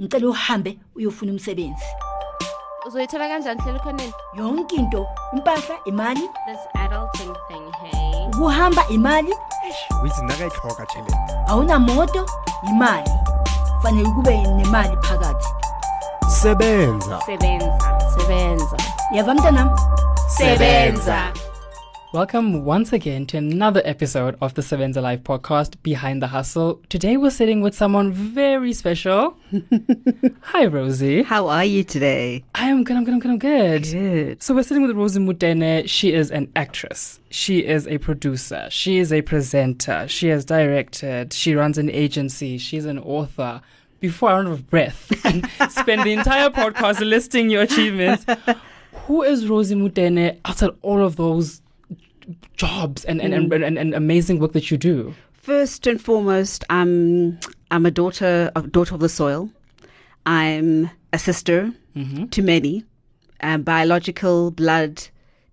ngicela uhambe uyofuna umsebenzi. Uzoyithola kanjani hlela khoneni? Yonke into impahla imali. This adulting thing hey. Ukuhamba imali. Withi nakayitlhoga tšhelete awunamoto imali. Fanele kube nemali phakathi. Sebenza. Sebenza. Sebenza. Yava mntanam. Sebenza. Welcome once again to another episode of the Sebenza Live podcast, Behind the Hustle. Today we're sitting with someone very special. Hi, Rosie. How are you today? I am good, I'm good, I'm good, I'm good. Good. So we're sitting with Rosie Motene. She is an actress. She is a producer. She is a presenter. She has directed. She runs an agency. She's an author. Before I run out of breath and spend the entire podcast listing your achievements, who is Rosie Motene outside all of those jobs and, and, and, and, and amazing work that you do? First and foremost, I'm I'm a daughter a daughter of the soil. I'm a sister to many, um, biological blood,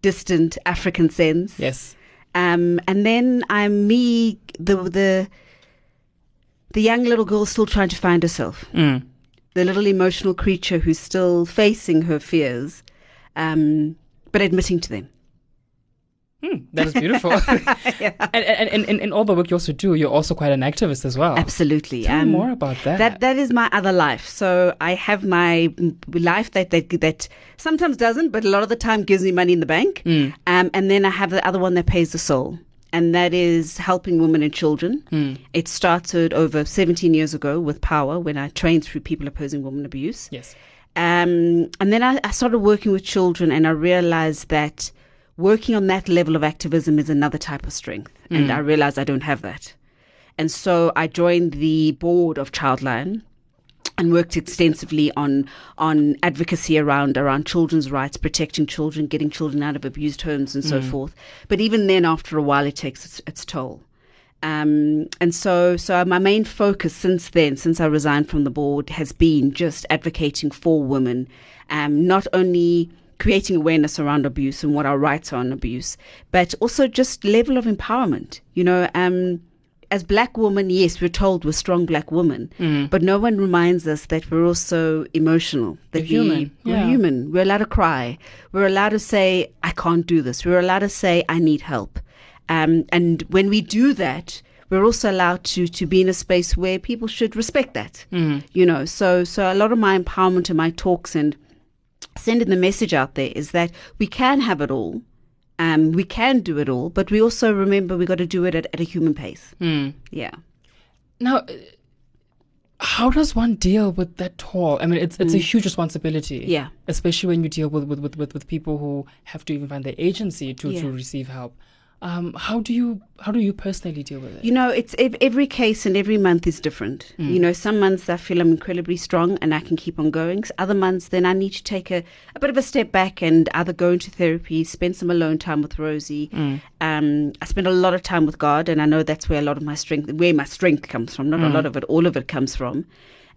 distant African sense. Yes. Um, and then I'm me, the the the young little girl still trying to find herself. Mm. the little emotional creature who's still facing her fears, um, but admitting to them. Hmm, that is beautiful. and, and, and, and in all the work you also do, you're also quite an activist as well. Absolutely. Tell me more about that. That that is my other life. So I have my life that that that sometimes doesn't, but a lot of the time gives me money in the bank. Mm. Um, and then I have the other one that pays the soul. And that is helping women and children. Mm. It started over 17 years ago with POWA when I trained through people opposing women abuse. Yes. Um, and then I, I started working with children, and I realized that working on that level of activism is another type of strength. And I realized I don't have that. And so I joined the board of Childline and worked extensively on on advocacy around around children's rights, protecting children, getting children out of abused homes, and so forth. But even then, after a while, it takes its, its toll. Um, and so, so my main focus since then, since I resigned from the board, has been just advocating for women, um, not only creating awareness around abuse and what our rights are on abuse, but also just level of empowerment. You know, um, as black women, yes, we're told we're strong black women, but no one reminds us that we're also emotional. That We're human, We, yeah. We're human. We're allowed to cry. We're allowed to say, I can't do this. We're allowed to say, I need help. Um, and when we do that, we're also allowed to to be in a space where people should respect that. You know, so so a lot of my empowerment and my talks and sending the message out there is that we can have it all. Um, we can do it all, but we also remember we got to do it at, at a human pace. Yeah. Now, how does one deal with that toll? I mean, it's it's a huge responsibility. Mm. Yeah. Especially when you deal with with, with, with, with people who have to even find their agency to, Yeah. to receive help. Um, how do you how do you personally deal with it? You know, it's every case and every month is different. You know, some months I feel I'm incredibly strong and I can keep on going. Other months, then I need to take a, a bit of a step back and either go into therapy, spend some alone time with Rosie. Um, I spend a lot of time with God, and I know that's where a lot of my strength, where my strength comes from. Not a lot of it, all of it comes from.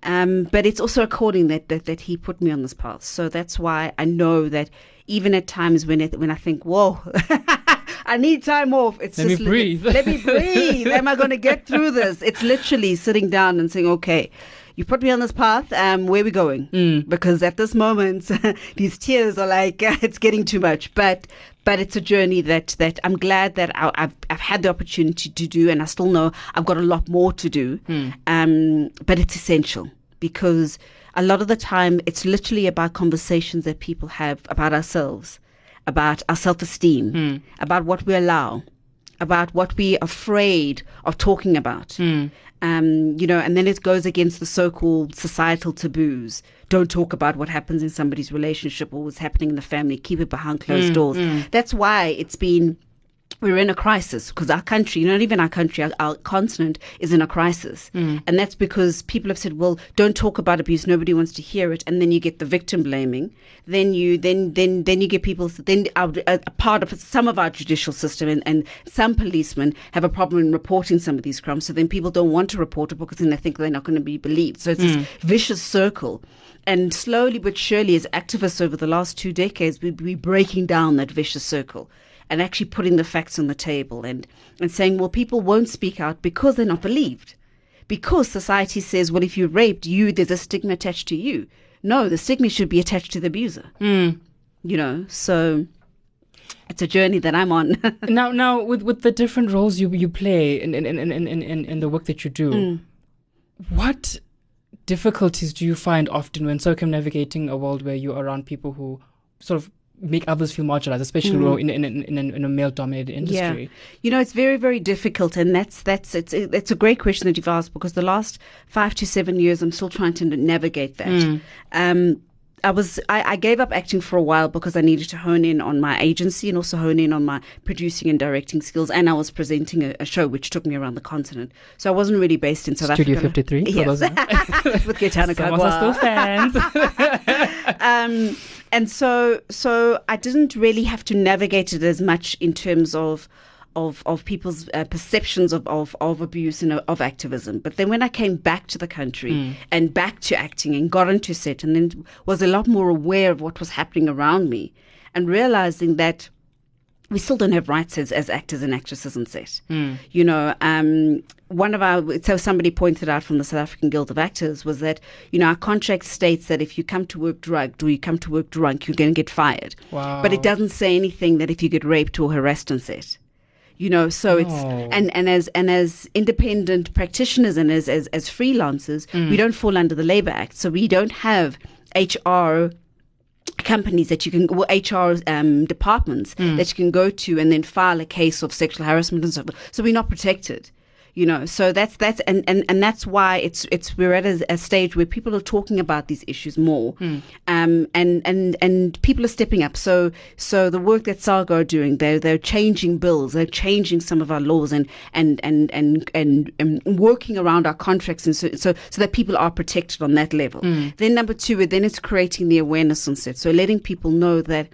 Um, but it's also according that, that that He put me on this path. So that's why I know that even at times when it, when I think, whoa. I need time off. It's Let me just li- breathe. Let me breathe. Am I going to get through this? It's literally sitting down and saying, okay, you put me on this path. Um, where are we going? Mm. Because at this moment, these tears are like it's getting too much. But but it's a journey that that I'm glad that I, I've I've had the opportunity to do, and I still know I've got a lot more to do. Hmm. Um, but it's essential because a lot of the time it's literally about conversations that people have about ourselves, about our self esteem, hmm. about what we allow, about what we're afraid of talking about. Hmm. Um, you know, and then it goes against the so called societal taboos. Don't talk about what happens in somebody's relationship or what's happening in the family. Keep it behind closed hmm. doors. That's why it's been we're in a crisis because our country, not even our country, our, our continent is in a crisis. Mm. And that's because people have said, well, don't talk about abuse. Nobody wants to hear it. And then you get the victim blaming. Then you, then, then, then you get people, then our, a, a part of some of our judicial system and, and some policemen have a problem in reporting some of these crimes. So then people don't want to report it because then they think they're not going to be believed. So it's this mm. vicious circle. And slowly but surely, as activists over the last two decades, we we're breaking down that vicious circle and actually putting the facts on the table and, and saying, well, people won't speak out because they're not believed. because society says, well, if you raped you, there's a stigma attached to you. No, the stigma should be attached to the abuser. Mm. You know, so it's a journey that I'm on. now, now with with the different roles you you play in in in in in, in, in the work that you do, Mm. what difficulties do you find often when circumnavigating a world where you're around people who sort of make others feel marginalized, especially in, in, in, in, in a male dominated industry? Mm. Yeah, you know, it's very, very difficult, and that's that's it's it's a great question that you've asked because the last five to seven years, I'm still trying to navigate that. Mm. Um, I was I, I gave up acting for a while because I needed to hone in on my agency and also hone in on my producing and directing skills, and I was presenting a, a show which took me around the continent, so I wasn't really based in South Studio Africa. 53, for yes, with of still fans. um, and so so I didn't really have to navigate it as much in terms of of of people's uh, perceptions of, of of abuse and of activism. But then when I came back to the country and back to acting and got into set and then was a lot more aware of what was happening around me and realizing that we still don't have rights as, as actors and actresses on set. You know, um, one of our, so somebody pointed out from the South African Guild of Actors was that, you know, our contract states that if you come to work drugged or you come to work drunk, you're going to get fired. Wow. But it doesn't say anything that if you get raped or harassed on set. You know, so it's Oh. and, and as and as independent practitioners and as as, as freelancers, we don't fall under the Labor Act, so we don't have HR companies that you can well, HR um, departments that you can go to and then file a case of sexual harassment and so forth. So we're not protected. You know, so that's that's and, and, and that's why it's it's we're at a, a stage where people are talking about these issues more, um, and and and people are stepping up. So so the work that SAGA are doing, they're they're changing bills, they're changing some of our laws, and and and and and, um working around our contracts, and so so so that people are protected on that level. Then number two, then it's creating the awareness on set, so letting people know that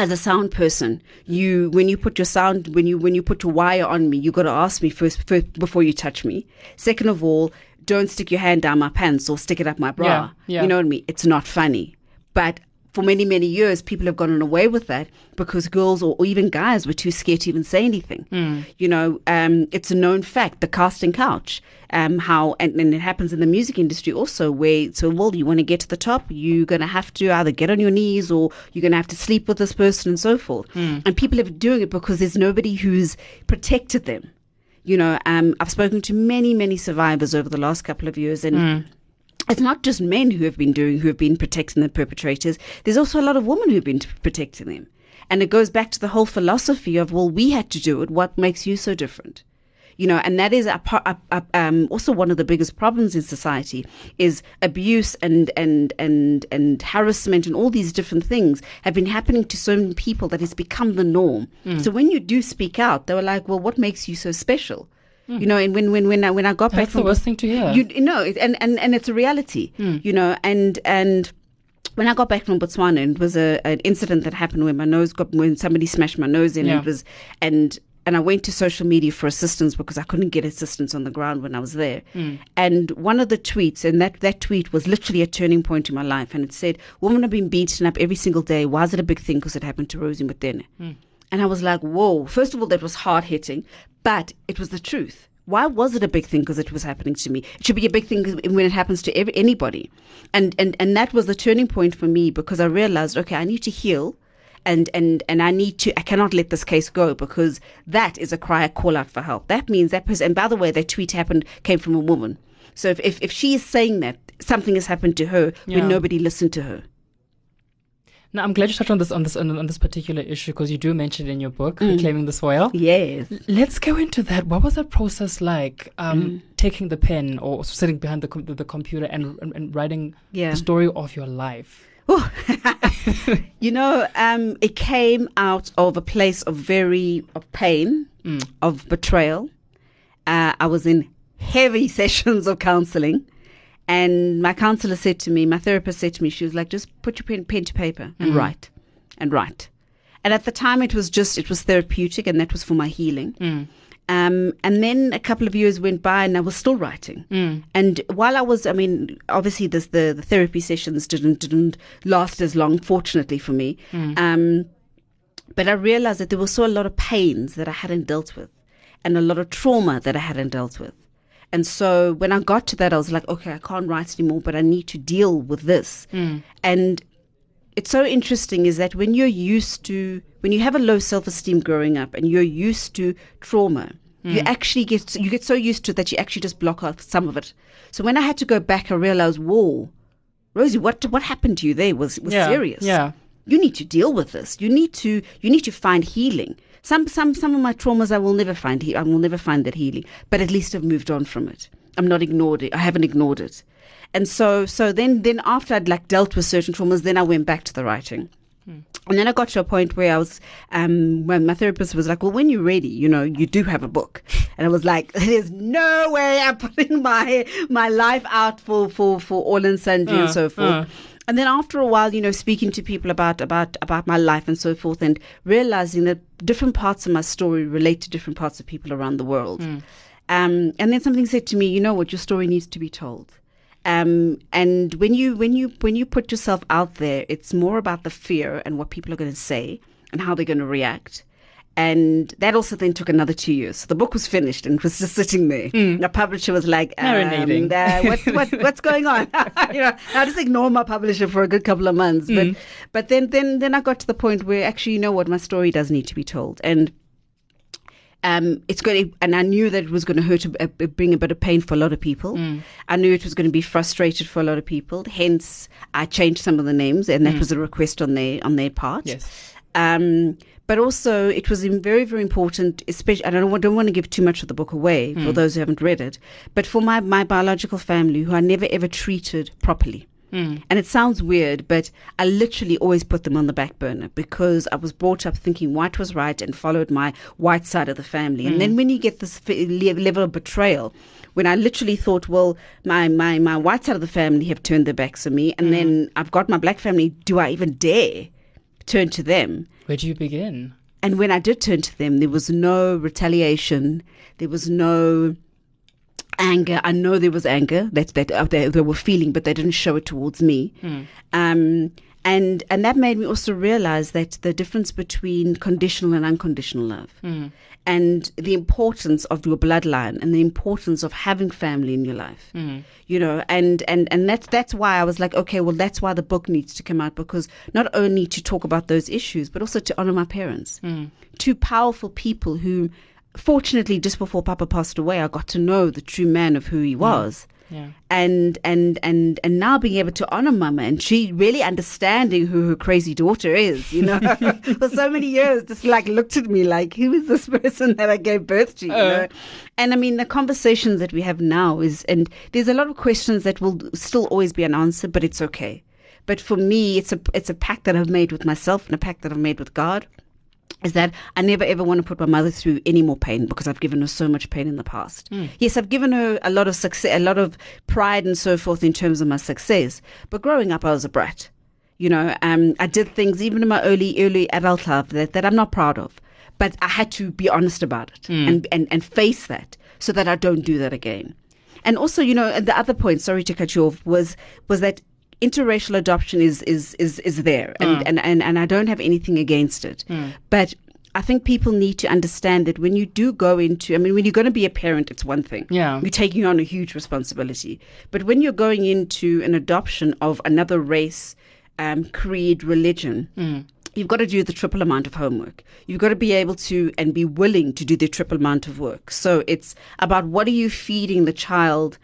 as a sound person, you when you put your sound when you when you put your wire on me, you got to ask me first, first before you touch me. Second of all, don't stick your hand down my pants or stick it up my bra. Yeah, yeah. You know what I mean? It's not funny. But for many many years, people have gotten away with that because girls or, or even guys were too scared to even say anything. Hmm. You know, um, it's a known fact. The casting couch, um, how and, and it happens in the music industry also, where so well, you want to get to the top, you're gonna have to either get on your knees or you're gonna have to sleep with this person and so forth. And people are doing it because there's nobody who's protected them. You know, um, I've spoken to many many survivors over the last couple of years, and it's not just men who have been doing who have been protecting the perpetrators. There's also a lot of women who've been protecting them, and it goes back to the whole philosophy of well, we had to do it. What makes you so different? You know, and that is a, a, a, um, also one of the biggest problems in society is abuse and and and and harassment and all these different things have been happening to so many people that it's become the norm. So when you do speak out, they were like, "Well, what makes you so special?" You know, and when when when I when I got back That's the from worst thing to hear. you you know, and and and it's a reality. Hmm. You know, and and when I got back from Botswana, it was a an incident that happened where my nose got when somebody smashed my nose in. Yeah. It was and and I went to social media for assistance because I couldn't get assistance on the ground when I was there. Hmm. And one of the tweets, and that that tweet was literally a turning point in my life, and it said, "Women have been beaten up every single day. Why is it a big thing? Because it happened to Rosie Motene." Hmm. And I was like, whoa. First of all, that was hard hitting, but it was the truth. Why was it a big thing? Because it was happening to me. It should be a big thing when it happens to every, anybody. And, and, and that was the turning point for me because I realized, okay, I need to heal. And, and, and I need to, I cannot let this case go because that is a cry, a call out for help. That means that person, and by the way, that tweet happened, came from a woman. So if, if, if she is saying that, something has happened to her Yeah. when nobody listened to her. Now, I'm glad you touched on this on this on, on this particular issue because you do mention it in your book, reclaiming the soil. Yes. Let's go into that. What was that process like? Um, Mm. Taking the pen or sitting behind the com- the, computer and, and and writing Yeah. the story of your life. You know, um, it came out of a place of very of pain, of betrayal. Uh, I was in heavy sessions of counselling, and my counsellor said to me, my therapist said to me, she was like, "Just put your pen, pen to paper and write, and write." And at the time, it was just it was therapeutic, and that was for my healing. Um, and then a couple of years went by, and I was still writing. And while I was, I mean, obviously, this, the the therapy sessions didn't didn't last as long, fortunately for me. Um, but I realized that there was so a lot of pains that I hadn't dealt with, and a lot of trauma that I hadn't dealt with. And so when I got to that, I was like, okay, I can't write anymore, but I need to deal with this. Hmm. And it's so interesting is that when you're used to, when you have a low self esteem growing up and you're used to trauma, you hmm. actually get, you get so used to it that you actually just block out some of it. So when I had to go back, I realized, whoa, Rosie, what, what happened to you there was, was Yeah, serious yeah. you need to deal with this. You need to you need to find healing. Some some some of my traumas I will never find he- I will never find that healing. But at least I've moved on from it. I'm not ignored it. I haven't ignored it. And so so then then after I'd like dealt with certain traumas, then I went back to the writing. And then I got to a point where I was, um, when my therapist was like, well, when you're ready, you know, you do have a book. And I was like, there's no way I'm putting my, my life out for, for, for all and sundry and Uh, so forth. uh. And then after a while, you know, speaking to people about, about, about my life and so forth and realizing that different parts of my story relate to different parts of people around the world. Um, and then something said to me, you know what, your story needs to be told. Um, and when you when you when you put yourself out there, it's more about the fear and what people are going to say and how they're going to react. And that also then took another two years. So the book was finished and it was just sitting there. The publisher was like, um, Marinating. uh, what, what, what's going on? you know, I just ignored my publisher for a good couple of months. But but then then then I got to the point where actually, you know what, my story does need to be told. And um, it's going to, and I knew that it was going to hurt, a- bring a bit of pain for a lot of people. I knew it was going to be frustrated for a lot of people. Hence, I changed some of the names, and that was a request on their on their part. Yes. Um, but also, it was very, very important, especially, I don't, want- don't want to give too much of the book away for hmm. those who haven't read it, but for my, my biological family who I never ever treated properly. Hmm. And it sounds weird, but I literally always put them on the back burner because I was brought up thinking white was right and followed my white side of the family. And then hmm. when you get this level of betrayal, when I literally thought, well, my, my, my white side of the family have turned their backs on me, and then I've got my black family, do I even dare turn to them? Where do you begin? And when I did turn to them, there was no retaliation. There was no anger. I know there was anger that that uh, they, they were feeling, but they didn't show it towards me. Um, and and that made me also realize that the difference between conditional and unconditional love, hmm. and the importance of your bloodline, and the importance of having family in your life. Hmm. You know, and and and that's that's why I was like, okay, well, that's why the book needs to come out because not only to talk about those issues, but also to honor my parents, hmm. two powerful people who fortunately just before papa passed away i got to know the true man of who he was Yeah. and and and and now being able to honor mama and she really understanding who her crazy daughter is you know? For so many years just like looked at me like who is this person that i gave birth to? You uh. know? And i mean the conversations that we have now is and there's a lot of questions that will still always be unanswered but it's okay. But for me it's a it's a pact that i've made with myself and a pact that i've made with god is that I never ever want to put my mother through any more pain because I've given her so much pain in the past. Yes, I've given her a lot of success, a lot of pride and so forth in terms of my success. But growing up, I was a brat. You know, um, I did things even in my early, early adult life that, that I'm not proud of. But I had to be honest about it and, and, and face that so that I don't do that again. And also, you know, and the other point, sorry to cut you off, was was that interracial adoption is is is, is there, and, mm. and, and and I don't have anything against it, mm. but. I think people need to understand that when you do go into, I mean, when you're going to be a parent, it's one thing. Yeah. You're taking on a huge responsibility. But when you're going into an adoption of another race, um, creed, religion, mm. you've got to do the triple amount of homework. You've got to be able to and be willing to do the triple amount of work. So it's about what are you feeding the child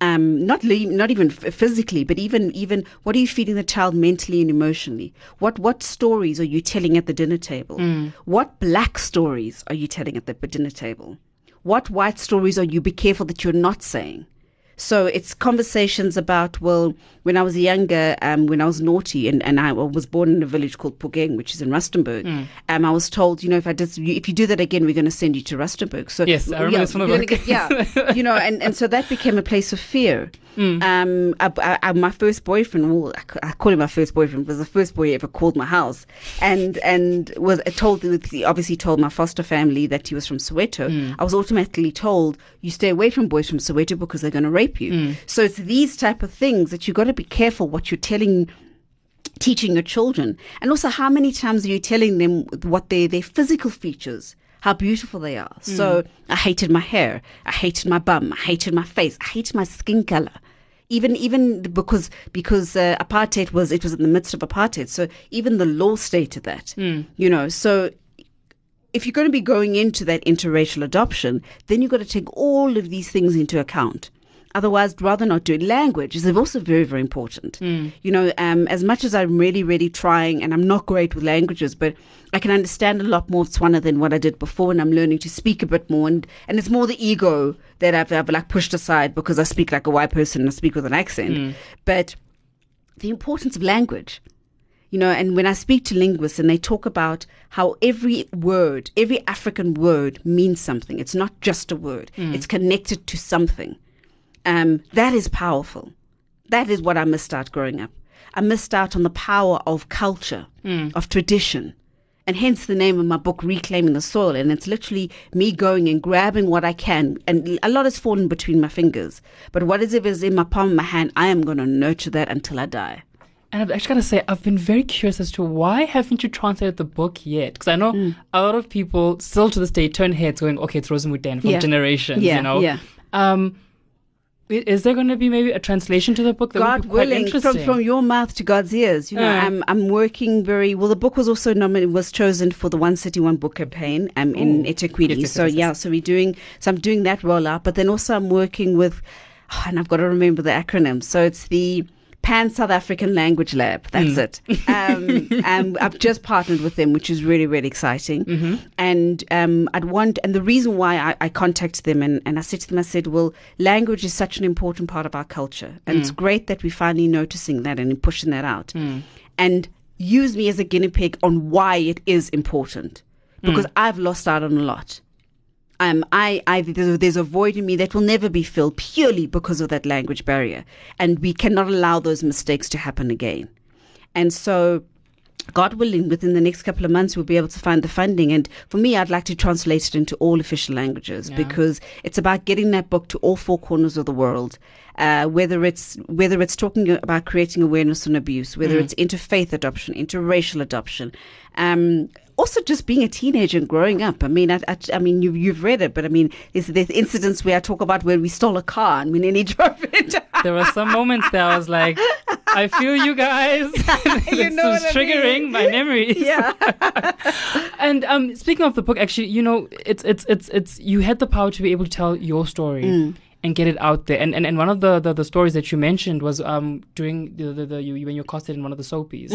um, not le- not even physically, but even even what are you feeding the child mentally and emotionally? What what stories are you telling at the dinner table? What black stories are you telling at the dinner table? What white stories are you? Be careful that you're not saying. So it's conversations about, well, when I was younger, um, when I was naughty, and, and I was born in a village called Phokeng, which is in Rustenburg, um, I was told, you know, if I did, if you do that again, we're going to send you to Rustenburg. So Yes, I remember yeah, this from the book. get- yeah, you know, and, and so that became a place of fear. Mm. Um, I, I, my first boyfriend, well, I, I call him my first boyfriend, was the first boy he ever called my house, and and was told he obviously told my foster family that he was from Soweto. Mm. I was automatically told you stay away from boys from Soweto because they're going to rape you. Mm. So it's these type of things that you've got to be careful what you're telling teaching your children and also how many times are you telling them what their their physical features how beautiful they are. So I hated my hair, I hated my bum, I hated my face, I hated my skin color. Even even because because uh, apartheid was it was in the midst of apartheid, so even the law stated that. You know, so if you're going to be going into that interracial adoption, then you've got to take all of these things into account. Otherwise, rather not do it. Language is also very, very important. Hmm. You know, um, as much as I'm really, really trying, and I'm not great with languages, but I can understand a lot more Tswana than what I did before, and I'm learning to speak a bit more. And, and it's more the ego that I've, I've like pushed aside because I speak like a white person and I speak with an accent. Hmm. But the importance of language. You know, and when I speak to linguists and they talk about how every word, every African word means something. It's not just a word. Hmm. It's connected to something. Um, that is powerful. That is what I missed out growing up. I missed out on the power of culture, of tradition. And hence the name of my book, Reclaiming the Soil. And it's literally me going and grabbing what I can. And a lot has fallen between my fingers. But whatever is in my palm of my hand, I am going to nurture that until I die. And I've actually got to say, I've been very curious as to why haven't you translated the book yet? Because I know Mm. a lot of people still to this day turn heads going, okay, it's Rosenwood Den from Yeah. generations, Yeah, you know? yeah. Um, is there going to be maybe a translation to the book that God willing, from, from your mouth to God's ears. You know, Yeah. I'm I'm working very well. The book was also nominated, was chosen for the One City One Book campaign um, in. Yes, yes, so yeah, so we're doing. So I'm doing that rollout, but then also I'm working with, oh, and I've got to remember the acronym. So it's the Pan South African Language Lab. That's Hmm. it. Um, and I've just partnered with them, which is really, really exciting. Mm-hmm. And um, I'd want, and the reason why I, I contacted them and, and I said to them, I said, well, language is such an important part of our culture. And Mm. it's great that we're finally noticing that and pushing that out. And use me as a guinea pig on why it is important. Because Mm. I've lost out on a lot. Um, I, I, there's, there's a void in me that will never be filled purely because of that language barrier. And we cannot allow those mistakes to happen again. And so, God willing, within the next couple of months, we'll be able to find the funding. And for me, I'd like to translate it into all official languages Yeah. because it's about getting that book to all four corners of the world. Uh, whether it's whether it's talking about creating awareness on abuse, whether it's interfaith adoption, interracial adoption, um, also just being a teenager and growing up. I mean, I, I, I mean, you, you've read it, but I mean, there's, there's incidents where I talk about where we stole a car and we nearly drove it. there were some moments that I was like, I feel you guys. this know what I mean. triggering my memories. yeah. And um, speaking of the book, actually, you know, it's it's it's it's you had the power to be able to tell your story Mm. and get it out there. And and, and one of the, the, the stories that you mentioned was um during the, the, the you when you casted in one of the soapies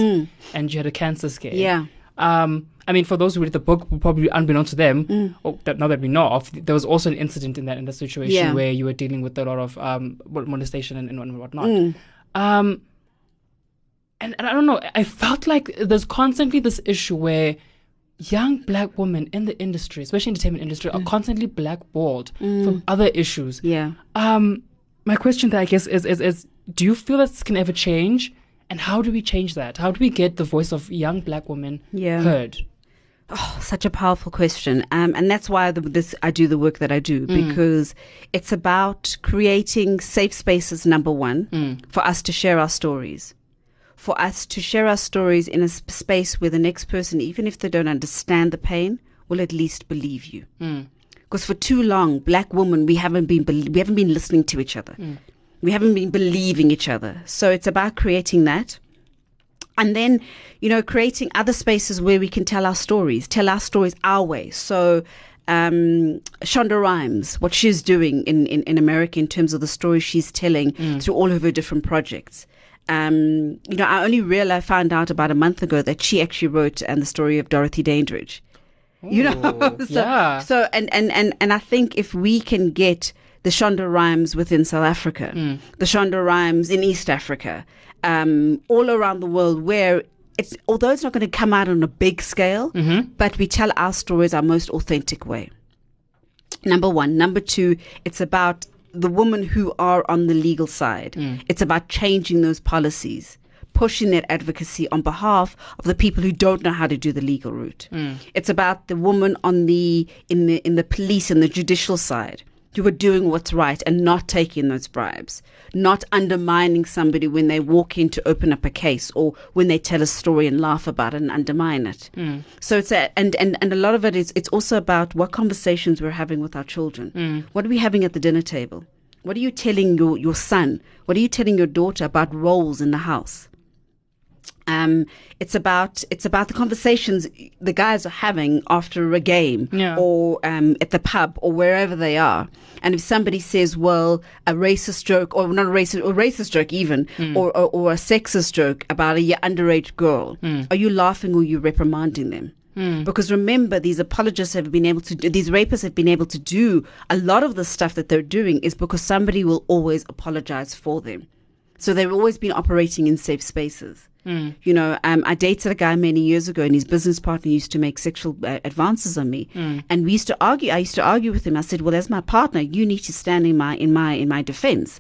and you had a cancer scare. Mm. Yeah. Um, I mean, for those who read the book, probably unbeknownst to them, Mm. or that, now that we know of, there was also an incident in that in the situation Yeah. where you were dealing with a lot of um molestation and, and whatnot. Mm. Um, and, and I don't know. I felt like there's constantly this issue where young black women in the industry, especially in the entertainment industry, Mm. are constantly blackballed from other issues. Yeah. Um, my question, there, I guess, is, is is do you feel that this can ever change? And how do we change that? How do we get the voice of young black women Yeah. heard? Oh, such a powerful question, um, and that's why the, this I do the work that I do mm. because it's about creating safe spaces. Number one, mm. for us to share our stories, for us to share our stories in a sp- space where the next person, even if they don't understand the pain, will at least believe you. Mm. Because for too long, black women, we haven't been we haven't been listening to each other. We haven't been believing each other. So it's about creating that and then you know creating other spaces where we can tell our stories tell our stories our way so um, Shonda Rhimes, what she's doing in, in, in America in terms of the story she's telling through all of her different projects. Um, you know, I only realized, I found out about a month ago that she actually wrote and the story of Dorothy Dandridge. You know, so, yeah. so and, and, and, and I think if we can get the Shonda Rhimes within South Africa, Hmm. the Shonda Rhimes in East Africa, um, all around the world, where it's although it's not going to come out on a big scale, Mm-hmm. but we tell our stories our most authentic way. Number one. Number two, it's about the women who are on the legal side. It's about changing those policies, pushing that advocacy on behalf of the people who don't know how to do the legal route. It's about the woman on the in the in the police and the judicial side who are doing what's right and not taking those bribes, not undermining somebody when they walk in to open up a case or when they tell a story and laugh about it and undermine it. Hmm. So it's a, and, and, and a lot of it is it's also about what conversations we're having with our children. Hmm. What are we having at the dinner table? What are you telling your, your son? What are you telling your daughter about roles in the house? Um, it's about it's about the conversations the guys are having after a game Yeah. or um, at the pub or wherever they are. And if somebody says, "Well, a racist joke," or not a racist, or racist joke even, or, or or a sexist joke about a underage girl, are you laughing or are you reprimanding them? Because remember, these apologists have been able to do, these rapists have been able to do a lot of the stuff that they're doing is because somebody will always apologize for them. So they've always been operating in safe spaces. You know, um, I dated a guy many years ago, and his business partner used to make sexual uh, advances on me, and we used to argue. I used to argue with him. I said, "Well, as my partner, you need to stand in my in my in my defense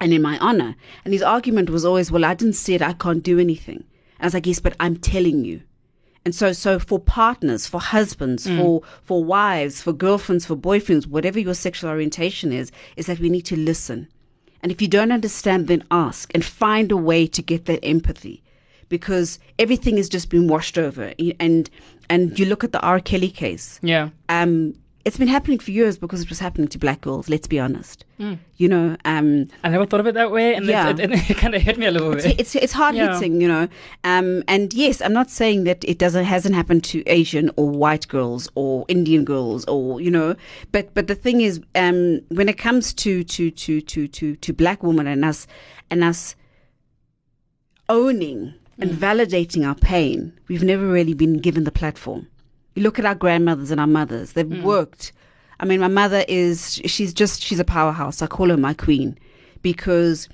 and in my honor." And his argument was always, "Well, I didn't say it. I can't do anything." I was like, "Yes, but I'm telling you." And so, so for partners, for husbands, for for wives, for girlfriends, for boyfriends, whatever your sexual orientation is, is that we need to listen. And if you don't understand, then ask and find a way to get that empathy, because everything has just been washed over. And and you look at the R. Kelly case. Yeah. Um, it's been happening for years because it was happening to black girls. Let's be honest. You know, um, I never thought of it that way, and Yeah. it, it, it kind of hit me a little it's bit. it's, it's hard Yeah. hitting, you know. Um, and yes, I'm not saying that it doesn't hasn't happened to Asian or white girls or Indian girls or you know, but but the thing is, um, when it comes to to to to to to black women and us and us owning and validating our pain, we've never really been given the platform. You look at our grandmothers and our mothers; they've mm. worked. I mean, my mother is she's just she's a powerhouse. I call her my queen because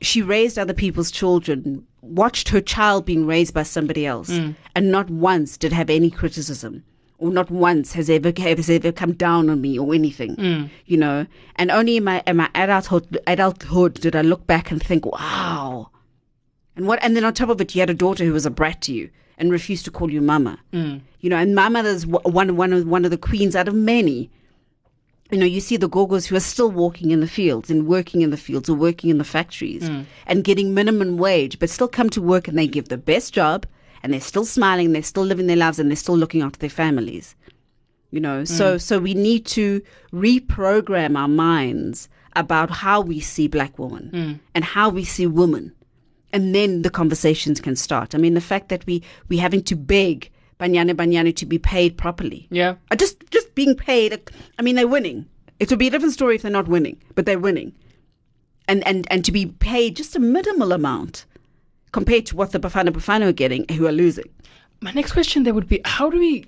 she raised other people's children, watched her child being raised by somebody else, mm. and not once did have any criticism. Or not once has ever has ever come down on me or anything, mm. you know. And only in my in my adulthood adulthood did I look back and think, wow. And what? And then on top of it, you had a daughter who was a brat to you and refuse to call you mama. Mm. You know, and my mother's w- one one of one of the queens out of many you know, you see the gogos who are still walking in the fields and working in the fields or working in the factories mm. and getting minimum wage, but still come to work and they give the best job and they're still smiling, they're still living their lives and they're still looking after their families. You know, so mm. so we need to reprogram our minds about how we see black women and how we see women. And then the conversations can start. I mean, the fact that we we having to beg Banyana Banyana to be paid properly. yeah. Uh, just just being paid. I mean, they're winning. It would be a different story if they're not winning, but they're winning, and and and to be paid just a minimal amount compared to what the Bafana Bafana are getting, who are losing. My next question there would be how do we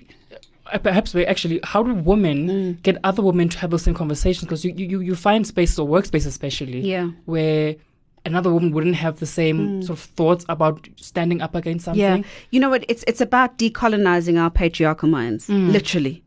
uh, perhaps we actually how do women Mm. get other women to have those same conversations because you, you you find spaces or workspaces especially Yeah. where another woman wouldn't have the same sort of thoughts about standing up against something Mm. Yeah, you know what? It's it's about decolonizing our patriarchal minds, literally.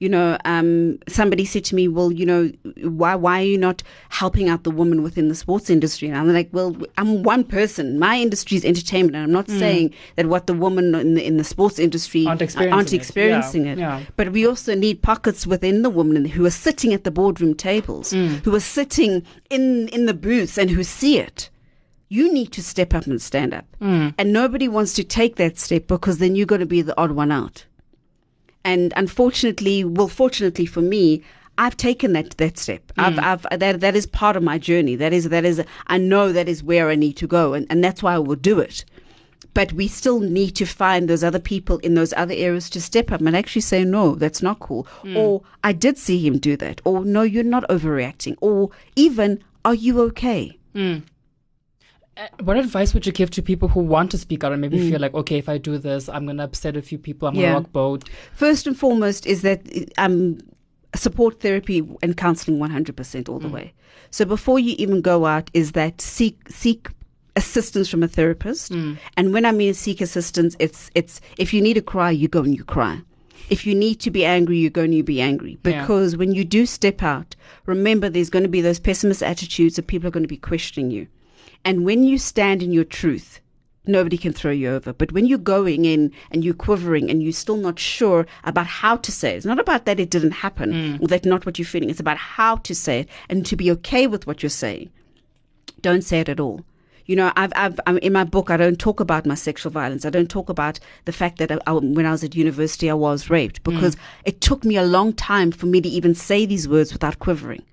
You know, um, somebody said to me, "Well, you know, why why are you not helping out the woman within the sports industry?" And I'm like, "Well, I'm one person. My industry is entertainment, and I'm not mm. saying that what the woman in the in the sports industry Aren't experiencing aren't it. experiencing Yeah, it. yeah. But we also need pockets within the women who are sitting at the boardroom tables, mm. who are sitting in in the booths, and who see it." you need to step up and stand up. Mm. And nobody wants to take that step because then you're going to be the odd one out. And unfortunately, well, fortunately for me, I've taken that that step. I've, mm. I've uh, that that is part of my journey. That is that is I know that is where I need to go, and, and that's why I will do it. But we still need to find those other people in those other areas to step up and actually say, no, that's not cool. Mm. Or I did see him do that. Or no, you're not overreacting. Or even, are you okay? Uh, what advice would you give to people who want to speak out and maybe feel like okay if i do this i'm gonna upset a few people i'm Mm. Yeah. gonna rock boat First and foremost is that um, support therapy and counseling 100% all the way. So before you even go out, is that seek seek assistance from a therapist. And when I mean seek assistance, it's it's if you need to cry, you go and you cry. If you need to be angry, you go and you be angry. Yeah. Because when you do step out, remember there's going to be those pessimist attitudes that people are going to be questioning you. And when you stand in your truth, nobody can throw you over. But when you're going in and you're quivering and you're still not sure about how to say it, it's not about that it didn't happen mm. or that not what you're feeling. It's about how to say it and to be okay with what you're saying. Don't say it at all. You know, I've, I've, I'm, in my book, I don't talk about my sexual violence. I don't talk about the fact that I, I- when I was at university, I was raped mm. because it took me a long time for me to even say these words without quivering.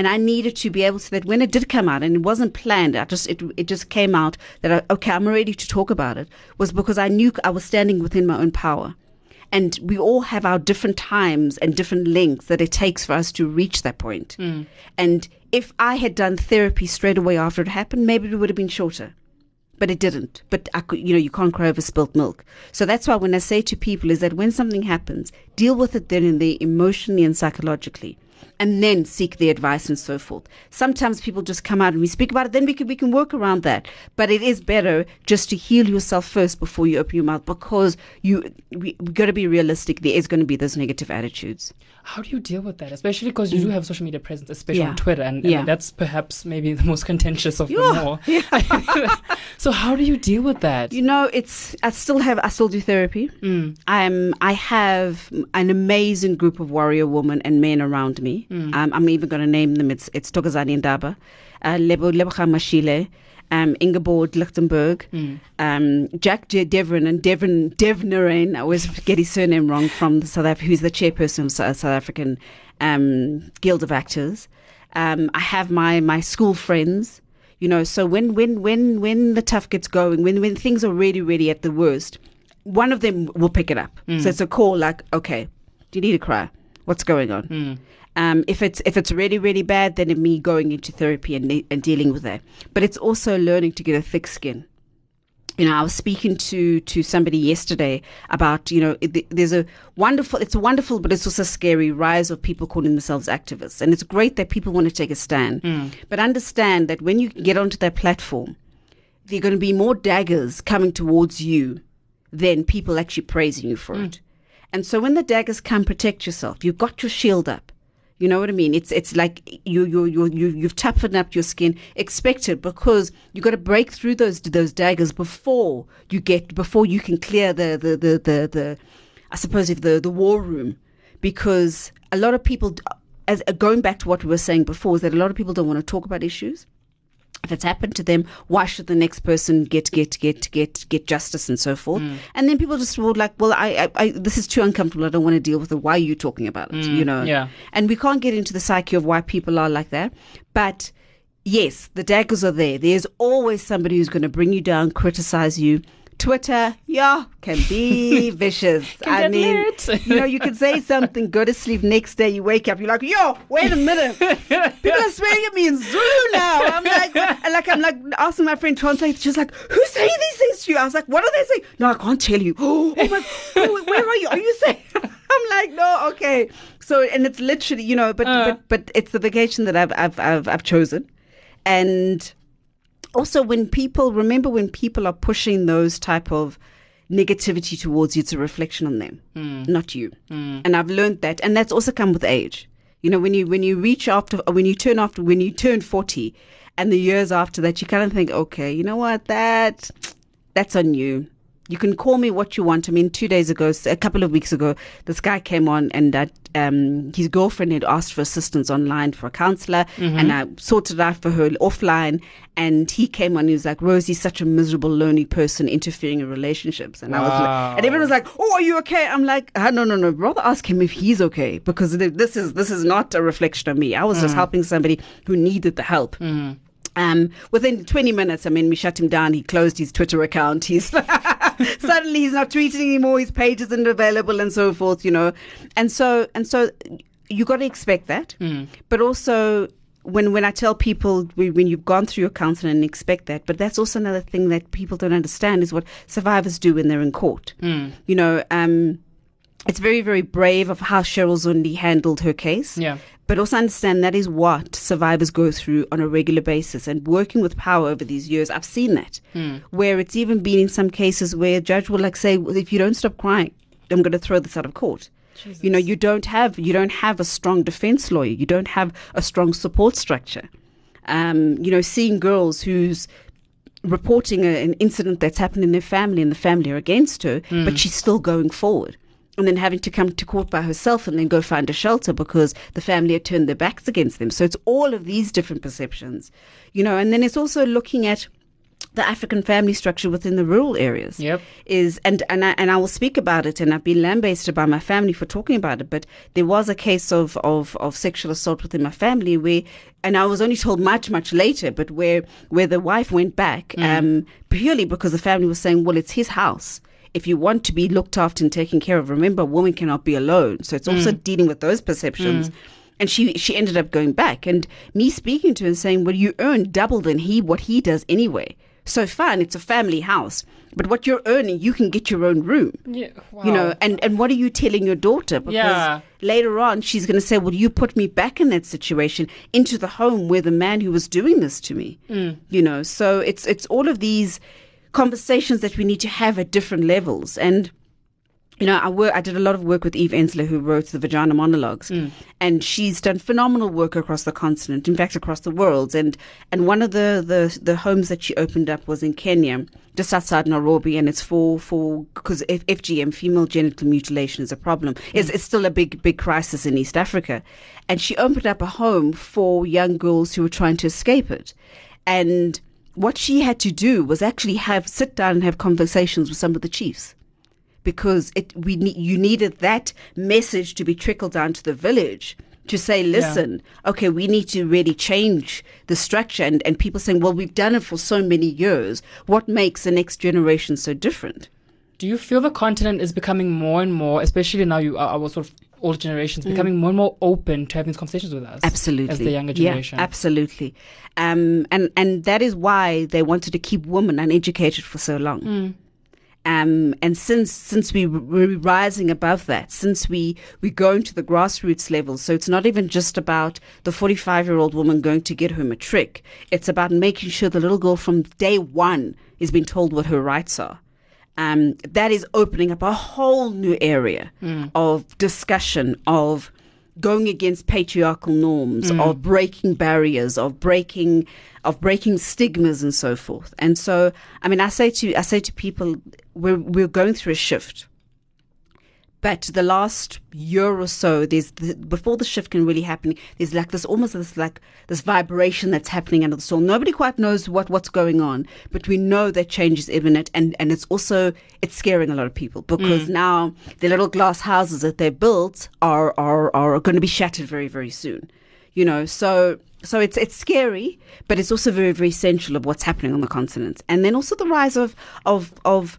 And I needed to be able to that when it did come out and it wasn't planned, I just it it just came out that I, okay, I'm ready to talk about it was because I knew I was standing within my own power. And we all have our different times and different lengths that it takes for us to reach that point. Hmm. And if I had done therapy straight away after it happened, maybe it would have been shorter but it didn't. But I could, you know, you can't cry over spilt milk. So that's why when I say to people is that when something happens, deal with it then and there emotionally and psychologically. And then seek the advice and so forth. Sometimes people just come out and we speak about it, then we can we can work around that. But it is better just to heal yourself first before you open your mouth because you we, we got to be realistic. There is going to be those negative attitudes. How do you deal with that? Especially because you do have social media presence, especially Mm. Yeah. on Twitter, and, and Yeah. that's perhaps maybe the most contentious of Yeah. them all. so how do you deal with that? You know, it's I still have I still do therapy. I'm I have an amazing group of warrior women and men around me. Um, I'm even going to name them. It's it's Tokozani Ndaba, uh, Lebo Lebogang Mashile, um, Ingeborg Lichtenberg, um, Jack J- Devon and Devon Devnarain. I always get his surname wrong from the South Africa. Who's the chairperson of South South African um, Guild of Actors. Um, I have my my school friends you know so when when when when the tough gets going when when things are really really at the worst one of them will pick it up so it's a call like okay do you need to cry what's going on um, if it's if it's really really bad then it me going into therapy and, and dealing with that. But it's also learning to get a thick skin. You know, I was speaking to to somebody yesterday about you know it, there's a wonderful it's wonderful but it's also scary rise of people calling themselves activists. And it's great that people want to take a stand. But understand that when you get onto that platform there are going to be more daggers coming towards you than people actually praising you for it. And so when the daggers come protect yourself. You've got your shield up you know what I mean? It's it's like you you you you you've toughened up your skin. Expect it because you got to break through those those daggers before you get before you can clear the the the the, the I suppose if the the war room, because a lot of people, as going back to what we were saying before, is that a lot of people don't want to talk about issues if it's happened to them, why should the next person get get get get get justice and so forth? And then people just would like, well, I, I, I this is too uncomfortable. I don't want to deal with it. Why are you talking about it? you know? yeah. And we can't get into the psyche of why people are like that, but. Yes, the daggers are there. There's always somebody who's going to bring you down, criticize you. Twitter, yeah, can be vicious. I get mean, you know, you can say something, go to sleep. Next day, you wake up, you're like, yo, wait a minute. People are swearing at me in Zulu now. I'm like, I'm like asking my friend translate. She's like, who's saying these things to you? I was like, what are they saying? No, I can't tell you. Oh, my, oh, where are you? Are you saying? I'm like, no, okay. So, and it's literally, you know, but uh. but but it's the vacation that I've I've I've, I've chosen, and also when people remember when people are pushing those type of negativity towards you it's a reflection on them hmm. not you hmm. and i've learned that and that's also come with age you know when you when you reach after when you turn after when you turn 40 and the years after that you kind of think okay you know what that that's on you you can call me what you want. I mean, two days ago, a couple of weeks ago, this guy came on and that um, his girlfriend had asked for assistance online for a counselor, and I sorted it out for her offline. And he came on, he was like, Rosie's such a miserable, lonely person interfering in relationships. And I was like, and everyone was like, Oh, are you okay? I'm like, ah, no, no, no. Rather ask him if he's okay because this is this is not a reflection of me. I was just helping somebody who needed the help. Um, within 20 minutes, I mean, we shut him down. He closed his Twitter account. He's suddenly he's not tweeting anymore. His page isn't available, and so forth. You know, and so and so you got to expect that, but also. When, when I tell people when you've gone through your counseling and expect that, but that's also another thing that people don't understand is what survivors do when they're in court. You know, um, it's very very brave of how Cheryl Zondi handled her case Yeah. but also understand that is what survivors go through on a regular basis. And working with POWA over these years, I've seen that, where it's even been in some cases where a judge will like say, well, "If you don't stop crying, I'm going to throw this out of court." You know, you don't have you don't have a strong defense lawyer. You don't have a strong support structure. Um, you know, seeing girls who's reporting a, an incident that's happened in their family and the family are against her, but she's still going forward. And then having to come to court by herself and then go find a shelter because the family had turned their backs against them. So it's all of these different perceptions, you know, and then it's also looking at the African family structure within the rural areas Yep. is and and I, and I will speak about it and I've been lambasted by my family for talking about it but there was a case of, of of sexual assault within my family where and I was only told much much later but where where the wife went back um purely because the family was saying well it's his house if you want to be looked after and taken care of remember a woman cannot be alone. So it's also dealing with those perceptions. And she she ended up going back and me speaking to her and saying well you earn double than he what he does anyway. So fine it's a family house but what you're earning you can get your own room. Yeah. you know and and what are you telling your daughter? Because Yeah. later on she's going to say well you put me back in that situation into the home where the man who was doing this to me. Mm. you know so it's it's all of these conversations that we need to have at different levels and you know, I work. I did a lot of work with Eve Ensler, who wrote the Vagina Monologues, mm. and she's done phenomenal work across the continent, in fact, across the world. And and one of the the, the homes that she opened up was in Kenya, just outside Nairobi, and it's for for because F- FGM, female genital mutilation, is a problem. Mm. It's it's still a big big crisis in East Africa, and she opened up a home for young girls who were trying to escape it, and what she had to do was actually have sit down and have conversations with some of the chiefs. Because it we ne- you needed that message to be trickled down to the village to say listen okay we need to really change the structure. And, and people saying well we've done it for so many years. What makes the next generation so different? Do you feel the continent is becoming more and more, especially now you are our sort of older generations, becoming more and more open to having these conversations with us? Mm. absolutely As the younger generation. yeah absolutely um, and and that is why they wanted to keep women uneducated for so long Mm. Um, and since since we we're rising above that, since we we going to the grassroots level, so it's not even just about the 45 year old woman going to get her matric. It's about making sure the little girl from day one is being told what her rights are. Um, that is opening up a whole new area of discussion of going against patriarchal norms, of breaking barriers, of breaking of breaking stigmas and so forth. And so, I mean, I say to I say to people, we're we're going through a shift. But the last year or so, there's the, before the shift can really happen. There's like this almost this like this vibration that's happening under the soil. Nobody quite knows what what's going on, but we know that change is imminent, and and it's also it's scaring a lot of people because mm. now the little glass houses that they built are are are going to be shattered very very soon. You know, so so it's it's scary, but it's also very very essential of what's happening on the continent, and then also the rise of of of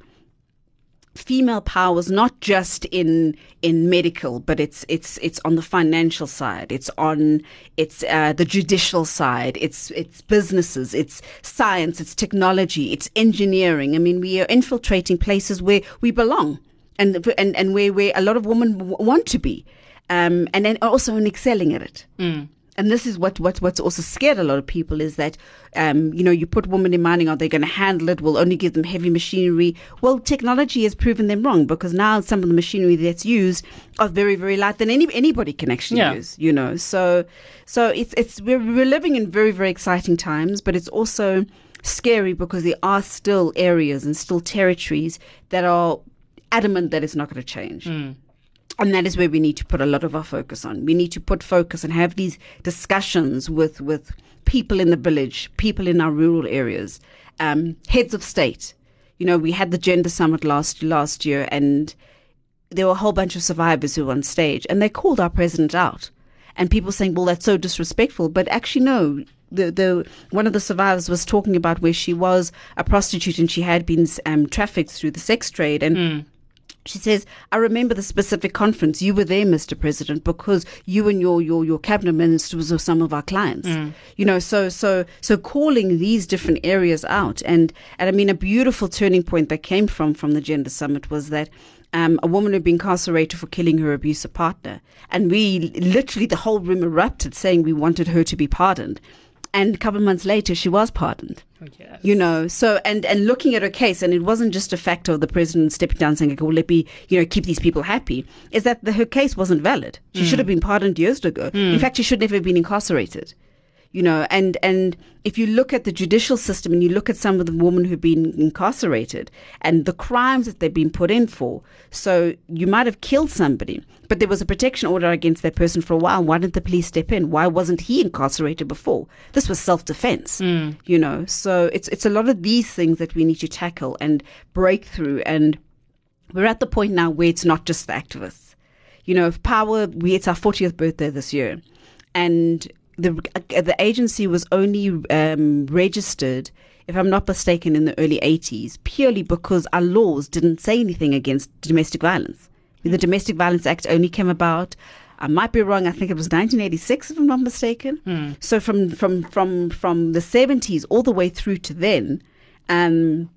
female power is not just in in medical but it's it's it's on the financial side. It's on it's uh, the judicial side. It's it's businesses. It's science. It's technology. It's engineering. I mean we are infiltrating places where we belong and and and where where a lot of women w- want to be um and then also in excelling at it and this is what, what what's also scared a lot of people is that um, you know you put women in mining are they going to handle it? We'll only give them heavy machinery. Well technology has proven them wrong because now some of the machinery that's used are very very light than any anybody can actually Yeah. use you know? So so it's it's we're, we're living in very very exciting times but it's also scary because there are still areas and still territories that are adamant that it's not going to change and that is where we need to put a lot of our focus on. We need to put focus and have these discussions with with people in the village, people in our rural areas, um, heads of state. You know, we had the gender summit last last year, and there were a whole bunch of survivors who were on stage, and they called our president out. And people saying, "Well, that's so disrespectful," but actually, no. The the one of the survivors was talking about where she was a prostitute and she had been um, trafficked through the sex trade, and she says, I remember the specific conference. You were there, Mr. President, because you and your, your, your cabinet ministers were some of our clients. You know, so, so, so calling these different areas out. And, and I mean, a beautiful turning point that came from, from the gender summit was that, um, a woman had been incarcerated for killing her abusive partner. And we literally, the whole room erupted saying we wanted her to be pardoned. And a couple of months later, she was pardoned. Oh, yes. you know so and and looking at her case and it wasn't just a fact of the president stepping down saying okay, well let me you know keep these people happy is that the, her case wasn't valid. She hmm. should have been pardoned years ago. In hmm. fact she should never have been incarcerated you know and and if you look at the judicial system and you look at some of the women who've been incarcerated and the crimes that they've been put in for so you might have killed somebody but there was a protection order against that person for a while. Why didn't the police step in? Why wasn't he incarcerated before? This was self-defense hmm. you know? So it's it's a lot of these things that we need to tackle and break through. And we're at the point now where it's not just the activists. You know, if POWA, we, it's our 40th birthday this year. And the, the agency was only um, registered, if I'm not mistaken, in the early 80s, purely because our laws didn't say anything against domestic violence. The Domestic Violence Act only came about. I might be wrong. I think it was 1986, if I'm not mistaken. So from from from from the 70s all the way through to then, um,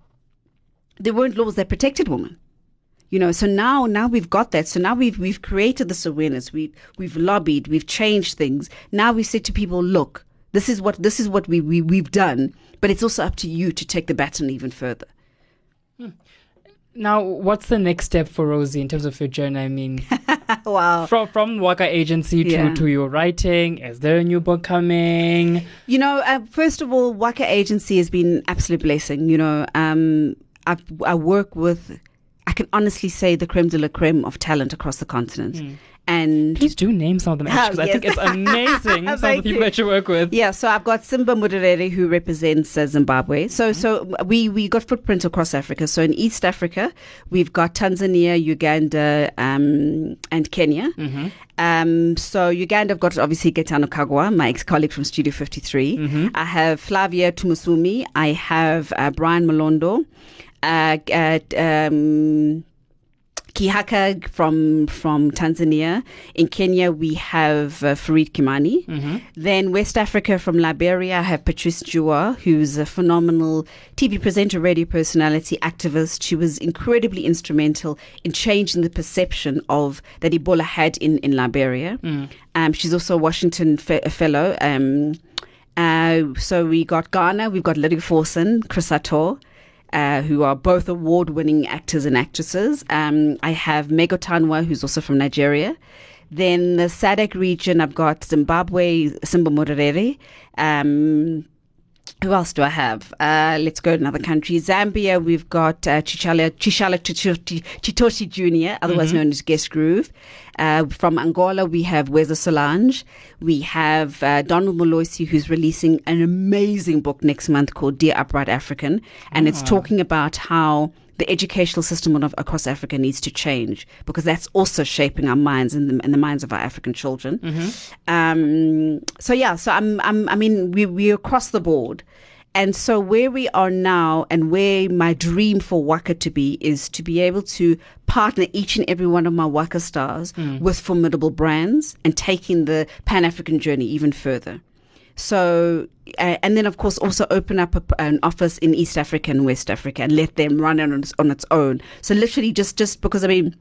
there weren't laws that protected women you know so now now we've got that so now we've we've created this awareness we've we've lobbied we've changed things now we say to people look this is what this is what we, we we've done but it's also up to you to take the baton even further Now, what's the next step for Rosie in terms of your journey? I mean, wow from from Waka Agency to, Yeah. to your writing, is there a new book coming? You know, uh, first of all, Waka Agency has been absolute blessing. You know, um, I, I work with, I can honestly say, the creme de la creme of talent across the continent. And Please do name some of them, actually, 'cause I think it's amazing some of the people that you work with. Yeah, so I've got Simba Murere who represents uh, Zimbabwe. So so we we got footprints across Africa. So in East Africa, we've got Tanzania, Uganda, um, and Kenya. Um, so Uganda, I've got obviously Gaetano Kagwa, my ex-colleague from Studio 53. I have Flavia Tumusiime. I have uh, Brian Mulondo. Uh, uh, um, Kihaka from from Tanzania. In Kenya, we have uh, Farid Kimani. Then West Africa from Liberia, I have Patrice Juah, who's a phenomenal TV presenter, radio personality, activist. She was incredibly instrumental in changing the perception of that Ebola had in in Liberia. Um, she's also a Washington fe- a fellow. Um, uh, so we got Ghana, we've got Lydia Forson, Chris Attoh uh, who are both award winning actors and actresses. Um, I have Mego Tanwa, who's also from Nigeria. Then the SADC region, I've got Zimbabwe, Simba Murere. Um, who else do I have? Uh, let's go to another country. Zambia, we've got uh, Chichala, Chichala Chitoshi, Chitoshi Jr., otherwise known as Guest Groove. Uh, from Angola, we have Weza Solange. We have uh, Donald Molosi, who's releasing an amazing book next month called Dear Upright African. And it's talking about how the educational system of, across Africa needs to change because that's also shaping our minds and the, and the minds of our African children. Um, so yeah, so I'm, I'm, I mean, we we're across the board, and so where we are now, and where my dream for Waka to be is to be able to partner each and every one of my Waka stars with formidable brands and taking the Pan African journey even further. So, uh, and then of course also open up a, an office in East Africa and West Africa and let them run it on its, on its own. So literally just, just because I mean,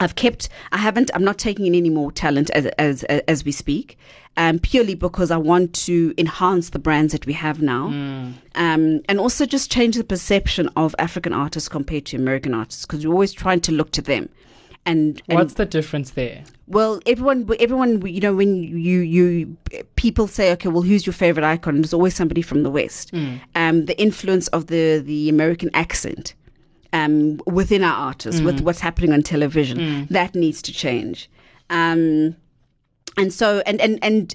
I've kept, I haven't, I'm not taking in any more talent as, as, as we speak, um, purely because I want to enhance the brands that we have now. Um, and also just change the perception of African artists compared to American artists because we're always trying to look to them. And, and What's the difference there? well, everyone, everyone, you know, when you you people say, okay, well, who's your favorite icon? There's always somebody from the West. Um, the influence of the the American accent um, within our artists, with what's happening on television, that needs to change. Um, and so, and and and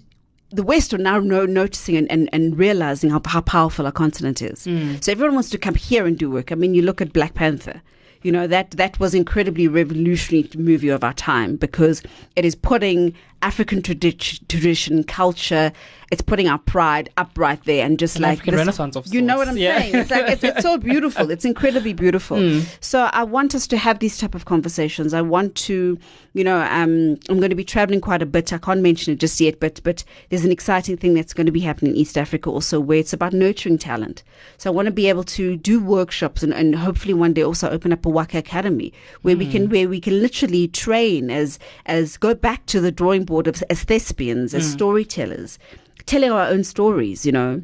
the West are now no, noticing and, and, and realizing how, how powerful our continent is. So everyone wants to come here and do work. I mean, you look at Black Panther. You know that that was incredibly revolutionary movie of our time because it is putting African tradi- tradition, culture, it's putting our pride up right there, and just An like African this- renaissance of You know what I'm yeah. saying? It's like it's, it's so beautiful. It's incredibly beautiful. So I want us to have these type of conversations. I want to, you know, um, I'm going to be traveling quite a bit. I can't mention it just yet, but but there's an exciting thing that's going to be happening in East Africa also, where it's about nurturing talent. So I want to be able to do workshops and, and hopefully one day also open up a Waka Academy where we can where we can literally train as as go back to the drawing board of as thespians, as storytellers, telling our own stories. You know.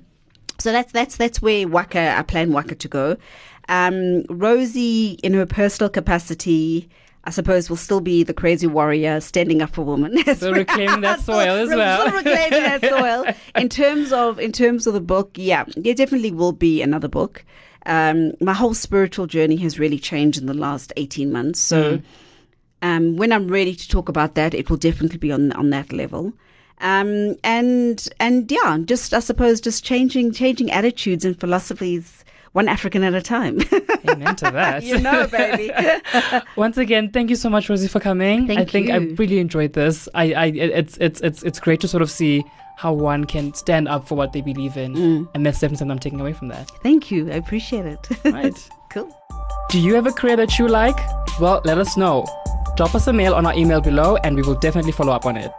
So that's that's that's where Waka I plan Waka to go. Um, Rosie, in her personal capacity, I suppose will still be the crazy warrior standing up for women. So reclaiming that soil as well. Still reclaiming that soil. In terms of in terms of the book, yeah, there definitely will be another book. Um, my whole spiritual journey has really changed in the last eighteen months. So Mm. Um, when I'm ready to talk about that, it will definitely be on on that level. Um, and and yeah, just I suppose just changing changing attitudes and philosophies one African at a time. Amen to that. you know, baby. Once again, thank you so much, Rosie, for coming. Thank I think I really enjoyed this. I, I, it's, it's, it's, it's great to sort of see how one can stand up for what they believe in, Mm. and that's definitely something I'm taking away from that. Thank you. I appreciate it. Right. cool. Do you have a career that you like? Well, let us know. Drop us a mail on our email below, and we will definitely follow up on it.